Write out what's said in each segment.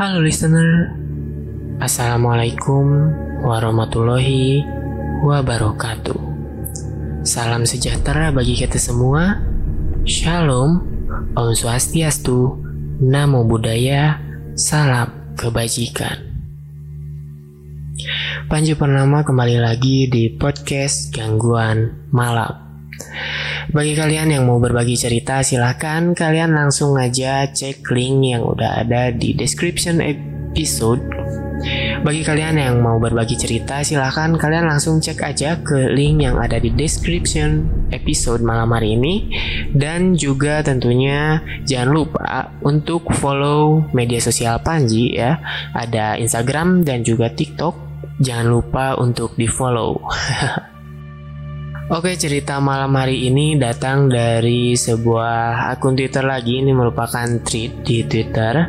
Halo listener, Assalamualaikum warahmatullahi wabarakatuh. Salam sejahtera bagi kita semua. Shalom, Om Swastiastu, Namo Buddhaya, Salam Kebajikan. Panji Purnama kembali lagi di podcast Gangguan Malam. Bagi kalian yang mau berbagi cerita, silahkan kalian langsung aja cek link yang udah ada di description episode. Bagi kalian yang mau berbagi cerita, silahkan kalian langsung cek aja ke link yang ada di description episode malam hari ini. Dan juga tentunya jangan lupa untuk follow media sosial Panji ya. Ada Instagram dan juga TikTok jangan lupa untuk di follow. Oke cerita malam hari ini datang dari sebuah akun Twitter lagi ini merupakan tweet di Twitter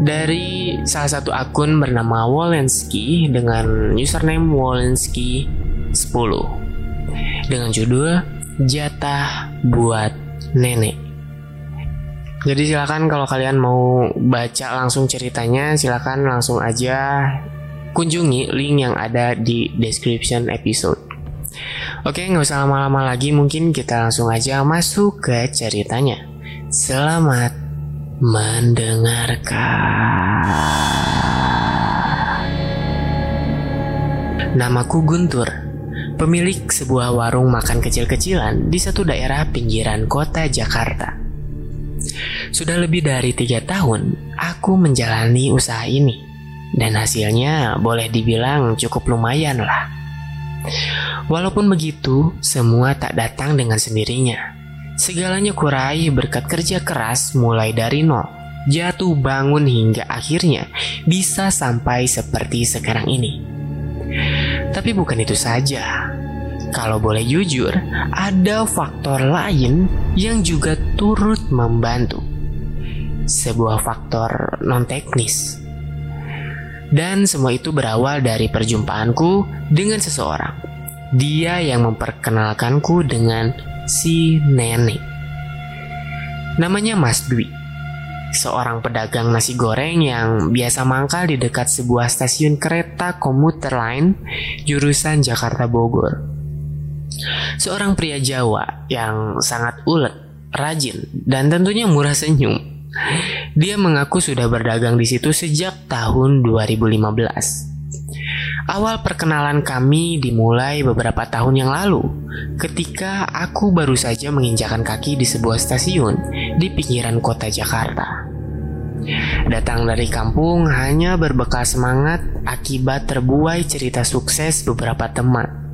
dari salah satu akun bernama Wolensky dengan username Wolensky 10 dengan judul Jatah buat Nenek. Jadi silakan kalau kalian mau baca langsung ceritanya silakan langsung aja kunjungi link yang ada di description episode. Oke, nggak usah lama-lama lagi, mungkin kita langsung aja masuk ke ceritanya. Selamat mendengarkan. Namaku Guntur, pemilik sebuah warung makan kecil-kecilan di satu daerah pinggiran kota Jakarta. Sudah lebih dari tiga tahun, aku menjalani usaha ini dan hasilnya boleh dibilang cukup lumayan lah. Walaupun begitu, semua tak datang dengan sendirinya. Segalanya kurai berkat kerja keras mulai dari nol, jatuh bangun hingga akhirnya bisa sampai seperti sekarang ini. Tapi bukan itu saja. Kalau boleh jujur, ada faktor lain yang juga turut membantu. Sebuah faktor non teknis dan semua itu berawal dari perjumpaanku dengan seseorang. Dia yang memperkenalkanku dengan si nenek. Namanya Mas Dwi. Seorang pedagang nasi goreng yang biasa mangkal di dekat sebuah stasiun kereta komuter lain jurusan Jakarta Bogor. Seorang pria Jawa yang sangat ulet, rajin, dan tentunya murah senyum dia mengaku sudah berdagang di situ sejak tahun 2015. Awal perkenalan kami dimulai beberapa tahun yang lalu, ketika aku baru saja menginjakan kaki di sebuah stasiun di pinggiran kota Jakarta. Datang dari kampung hanya berbekal semangat akibat terbuai cerita sukses beberapa teman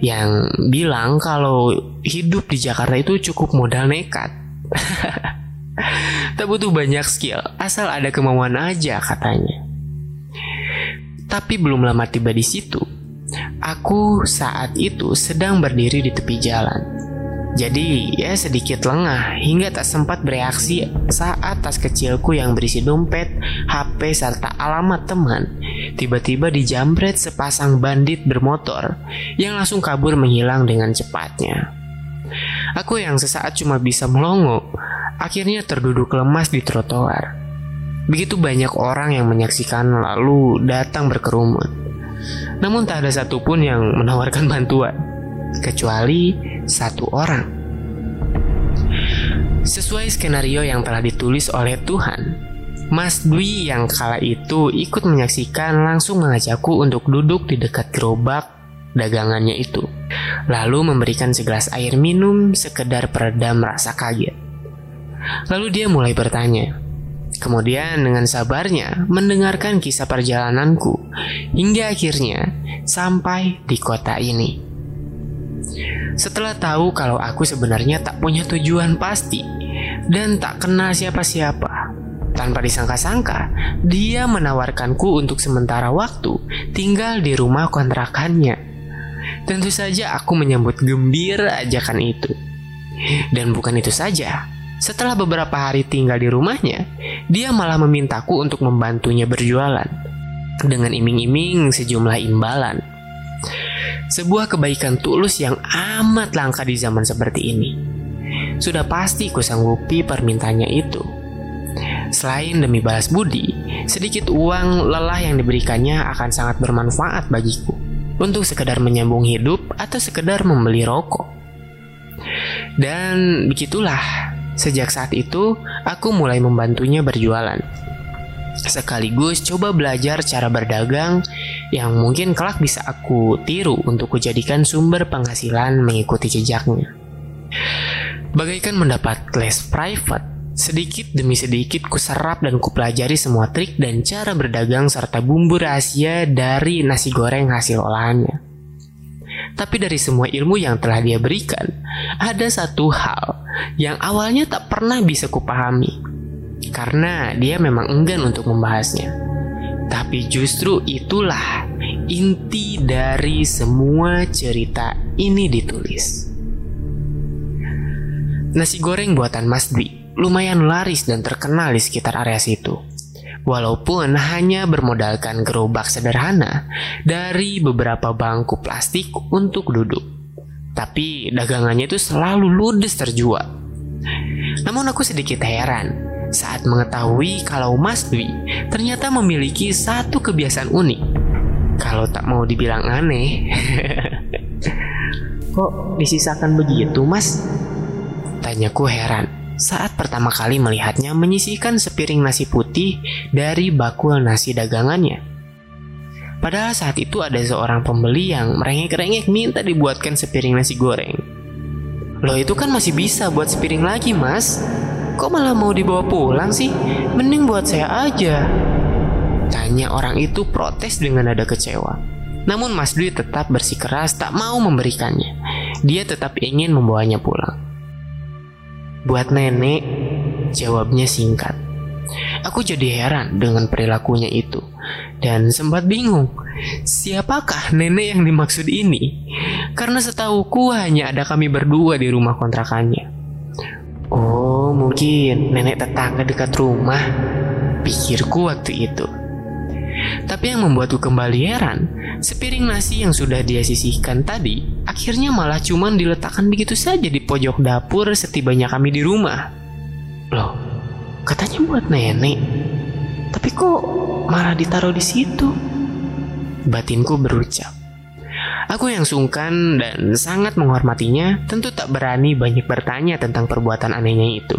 yang bilang kalau hidup di Jakarta itu cukup modal nekat. Tak butuh banyak skill, asal ada kemauan aja katanya. Tapi belum lama tiba di situ, aku saat itu sedang berdiri di tepi jalan. Jadi ya sedikit lengah hingga tak sempat bereaksi saat tas kecilku yang berisi dompet, HP serta alamat teman tiba-tiba dijamret sepasang bandit bermotor yang langsung kabur menghilang dengan cepatnya. Aku yang sesaat cuma bisa melongo akhirnya terduduk lemas di trotoar. Begitu banyak orang yang menyaksikan lalu datang berkerumun. Namun tak ada satupun yang menawarkan bantuan, kecuali satu orang. Sesuai skenario yang telah ditulis oleh Tuhan, Mas Dwi yang kala itu ikut menyaksikan langsung mengajakku untuk duduk di dekat gerobak dagangannya itu. Lalu memberikan segelas air minum sekedar peredam rasa kaget. Lalu dia mulai bertanya. Kemudian dengan sabarnya mendengarkan kisah perjalananku hingga akhirnya sampai di kota ini. Setelah tahu kalau aku sebenarnya tak punya tujuan pasti dan tak kenal siapa-siapa, tanpa disangka-sangka, dia menawarkanku untuk sementara waktu tinggal di rumah kontrakannya. Tentu saja aku menyambut gembira ajakan itu. Dan bukan itu saja, setelah beberapa hari tinggal di rumahnya, dia malah memintaku untuk membantunya berjualan dengan iming-iming sejumlah imbalan. Sebuah kebaikan tulus yang amat langka di zaman seperti ini. Sudah pasti ku sanggupi permintaannya itu. Selain demi balas budi, sedikit uang lelah yang diberikannya akan sangat bermanfaat bagiku untuk sekedar menyambung hidup atau sekedar membeli rokok. Dan begitulah, sejak saat itu aku mulai membantunya berjualan. Sekaligus coba belajar cara berdagang yang mungkin kelak bisa aku tiru untuk kujadikan sumber penghasilan mengikuti jejaknya. Bagaikan mendapat les private, Sedikit demi sedikit kuserap dan kupelajari semua trik dan cara berdagang serta bumbu rahasia dari nasi goreng hasil olahannya. Tapi dari semua ilmu yang telah dia berikan, ada satu hal yang awalnya tak pernah bisa kupahami. Karena dia memang enggan untuk membahasnya. Tapi justru itulah inti dari semua cerita ini ditulis. Nasi goreng buatan Mas Dwi lumayan laris dan terkenal di sekitar area situ. Walaupun hanya bermodalkan gerobak sederhana dari beberapa bangku plastik untuk duduk. Tapi dagangannya itu selalu ludes terjual. Namun aku sedikit heran saat mengetahui kalau Mas Dwi ternyata memiliki satu kebiasaan unik. Kalau tak mau dibilang aneh. Kok disisakan begitu, Mas? Tanyaku heran saat pertama kali melihatnya menyisihkan sepiring nasi putih dari bakul nasi dagangannya. Padahal saat itu ada seorang pembeli yang merengek-rengek minta dibuatkan sepiring nasi goreng. Loh itu kan masih bisa buat sepiring lagi mas. Kok malah mau dibawa pulang sih? Mending buat saya aja. Tanya orang itu protes dengan nada kecewa. Namun Mas Dwi tetap bersikeras tak mau memberikannya. Dia tetap ingin membawanya pulang. Buat nenek, jawabnya singkat. Aku jadi heran dengan perilakunya itu dan sempat bingung. Siapakah nenek yang dimaksud ini? Karena setauku hanya ada kami berdua di rumah kontrakannya. Oh, mungkin nenek tetangga dekat rumah. Pikirku waktu itu. Tapi yang membuatku kembali heran, sepiring nasi yang sudah dia sisihkan tadi akhirnya malah cuman diletakkan begitu saja di pojok dapur setibanya kami di rumah. Loh, katanya buat nenek. Tapi kok malah ditaruh di situ? Batinku berucap. Aku yang sungkan dan sangat menghormatinya tentu tak berani banyak bertanya tentang perbuatan anehnya itu.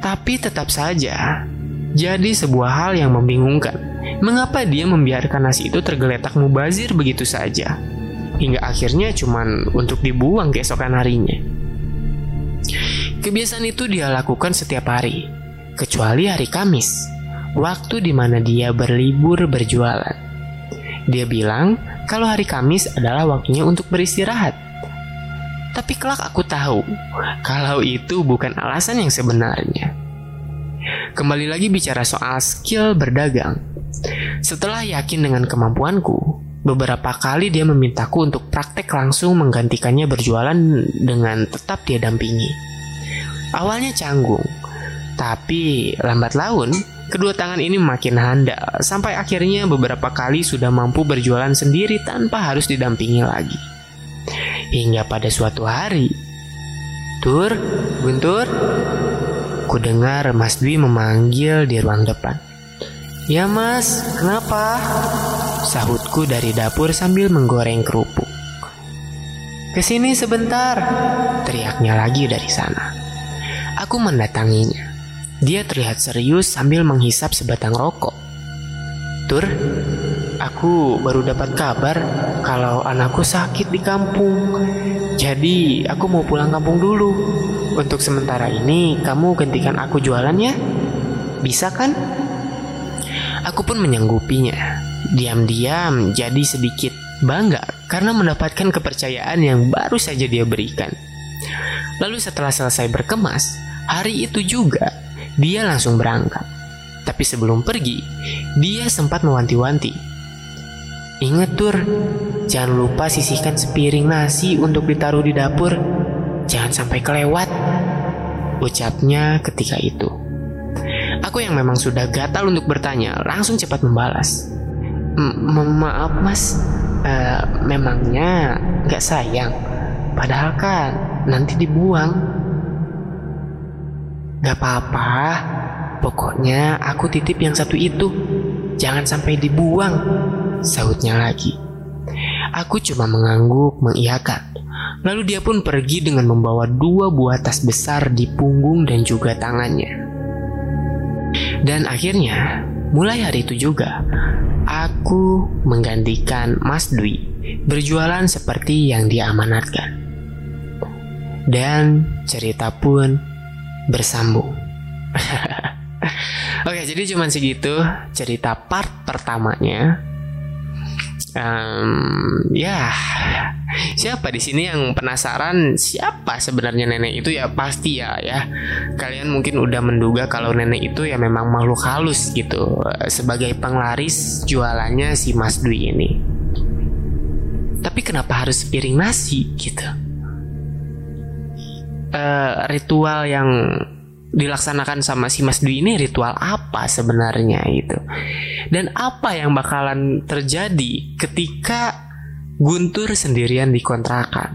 Tapi tetap saja, jadi sebuah hal yang membingungkan Mengapa dia membiarkan nasi itu tergeletak mubazir begitu saja? Hingga akhirnya cuman untuk dibuang keesokan harinya. Kebiasaan itu dia lakukan setiap hari, kecuali hari Kamis, waktu di mana dia berlibur berjualan. Dia bilang kalau hari Kamis adalah waktunya untuk beristirahat. Tapi kelak aku tahu kalau itu bukan alasan yang sebenarnya. Kembali lagi bicara soal skill berdagang. Setelah yakin dengan kemampuanku, beberapa kali dia memintaku untuk praktek langsung menggantikannya berjualan dengan tetap dia dampingi. Awalnya canggung, tapi lambat laun kedua tangan ini makin handal sampai akhirnya beberapa kali sudah mampu berjualan sendiri tanpa harus didampingi lagi. Hingga pada suatu hari, Tur, Guntur, ku dengar Mas Dwi memanggil di ruang depan. Ya mas, kenapa? Sahutku dari dapur sambil menggoreng kerupuk. Ke sini sebentar, teriaknya lagi dari sana. Aku mendatanginya. Dia terlihat serius sambil menghisap sebatang rokok. Tur, aku baru dapat kabar kalau anakku sakit di kampung. Jadi aku mau pulang kampung dulu. Untuk sementara ini kamu gantikan aku jualan ya? Bisa kan? Aku pun menyanggupinya. Diam-diam jadi sedikit bangga karena mendapatkan kepercayaan yang baru saja dia berikan. Lalu setelah selesai berkemas, hari itu juga dia langsung berangkat. Tapi sebelum pergi, dia sempat mewanti-wanti. Ingat Tur, jangan lupa sisihkan sepiring nasi untuk ditaruh di dapur. Jangan sampai kelewat. Ucapnya ketika itu. Aku yang memang sudah gatal untuk bertanya, langsung cepat membalas. Maaf mas, uh, memangnya nggak sayang. Padahal kan nanti dibuang. Gak apa-apa, pokoknya aku titip yang satu itu. Jangan sampai dibuang, sahutnya lagi. Aku cuma mengangguk mengiyakan. Lalu dia pun pergi dengan membawa dua buah tas besar di punggung dan juga tangannya. Dan akhirnya, mulai hari itu juga, aku menggantikan Mas Dwi berjualan seperti yang diamanatkan. Dan cerita pun bersambung. Oke, jadi cuma segitu cerita part pertamanya um, ya siapa di sini yang penasaran siapa sebenarnya nenek itu? Ya pasti ya ya. Kalian mungkin udah menduga kalau nenek itu ya memang makhluk halus gitu sebagai penglaris jualannya si Mas Dwi ini. Tapi kenapa harus piring nasi gitu? Uh, ritual yang dilaksanakan sama si Mas Dwi ini ritual apa sebenarnya itu dan apa yang bakalan terjadi ketika Guntur sendirian di kontrakan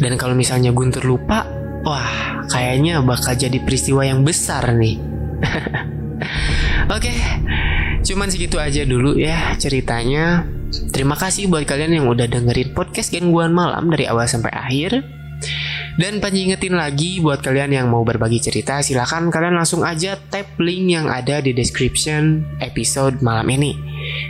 dan kalau misalnya Guntur lupa wah kayaknya bakal jadi peristiwa yang besar nih. Oke cuman segitu aja dulu ya ceritanya. Terima kasih buat kalian yang udah dengerin podcast gangguan malam dari awal sampai akhir. Dan Panji ingetin lagi buat kalian yang mau berbagi cerita silahkan kalian langsung aja tap link yang ada di description episode malam ini.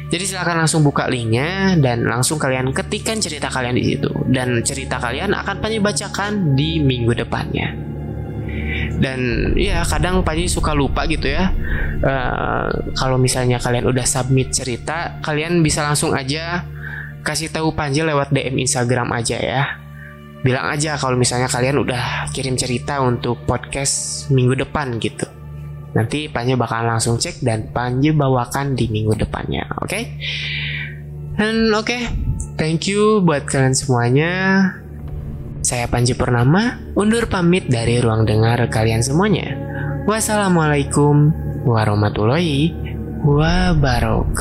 Jadi silahkan langsung buka linknya dan langsung kalian ketikkan cerita kalian di situ dan cerita kalian akan Panji bacakan di minggu depannya. Dan ya kadang Panji suka lupa gitu ya. Uh, kalau misalnya kalian udah submit cerita, kalian bisa langsung aja kasih tahu Panji lewat DM Instagram aja ya bilang aja kalau misalnya kalian udah kirim cerita untuk podcast minggu depan gitu. Nanti Panji bakal langsung cek dan Panji bawakan di minggu depannya, oke? Okay? Dan oke, okay, thank you buat kalian semuanya. Saya Panji Purnama, undur pamit dari ruang dengar kalian semuanya. Wassalamualaikum warahmatullahi wabarakatuh.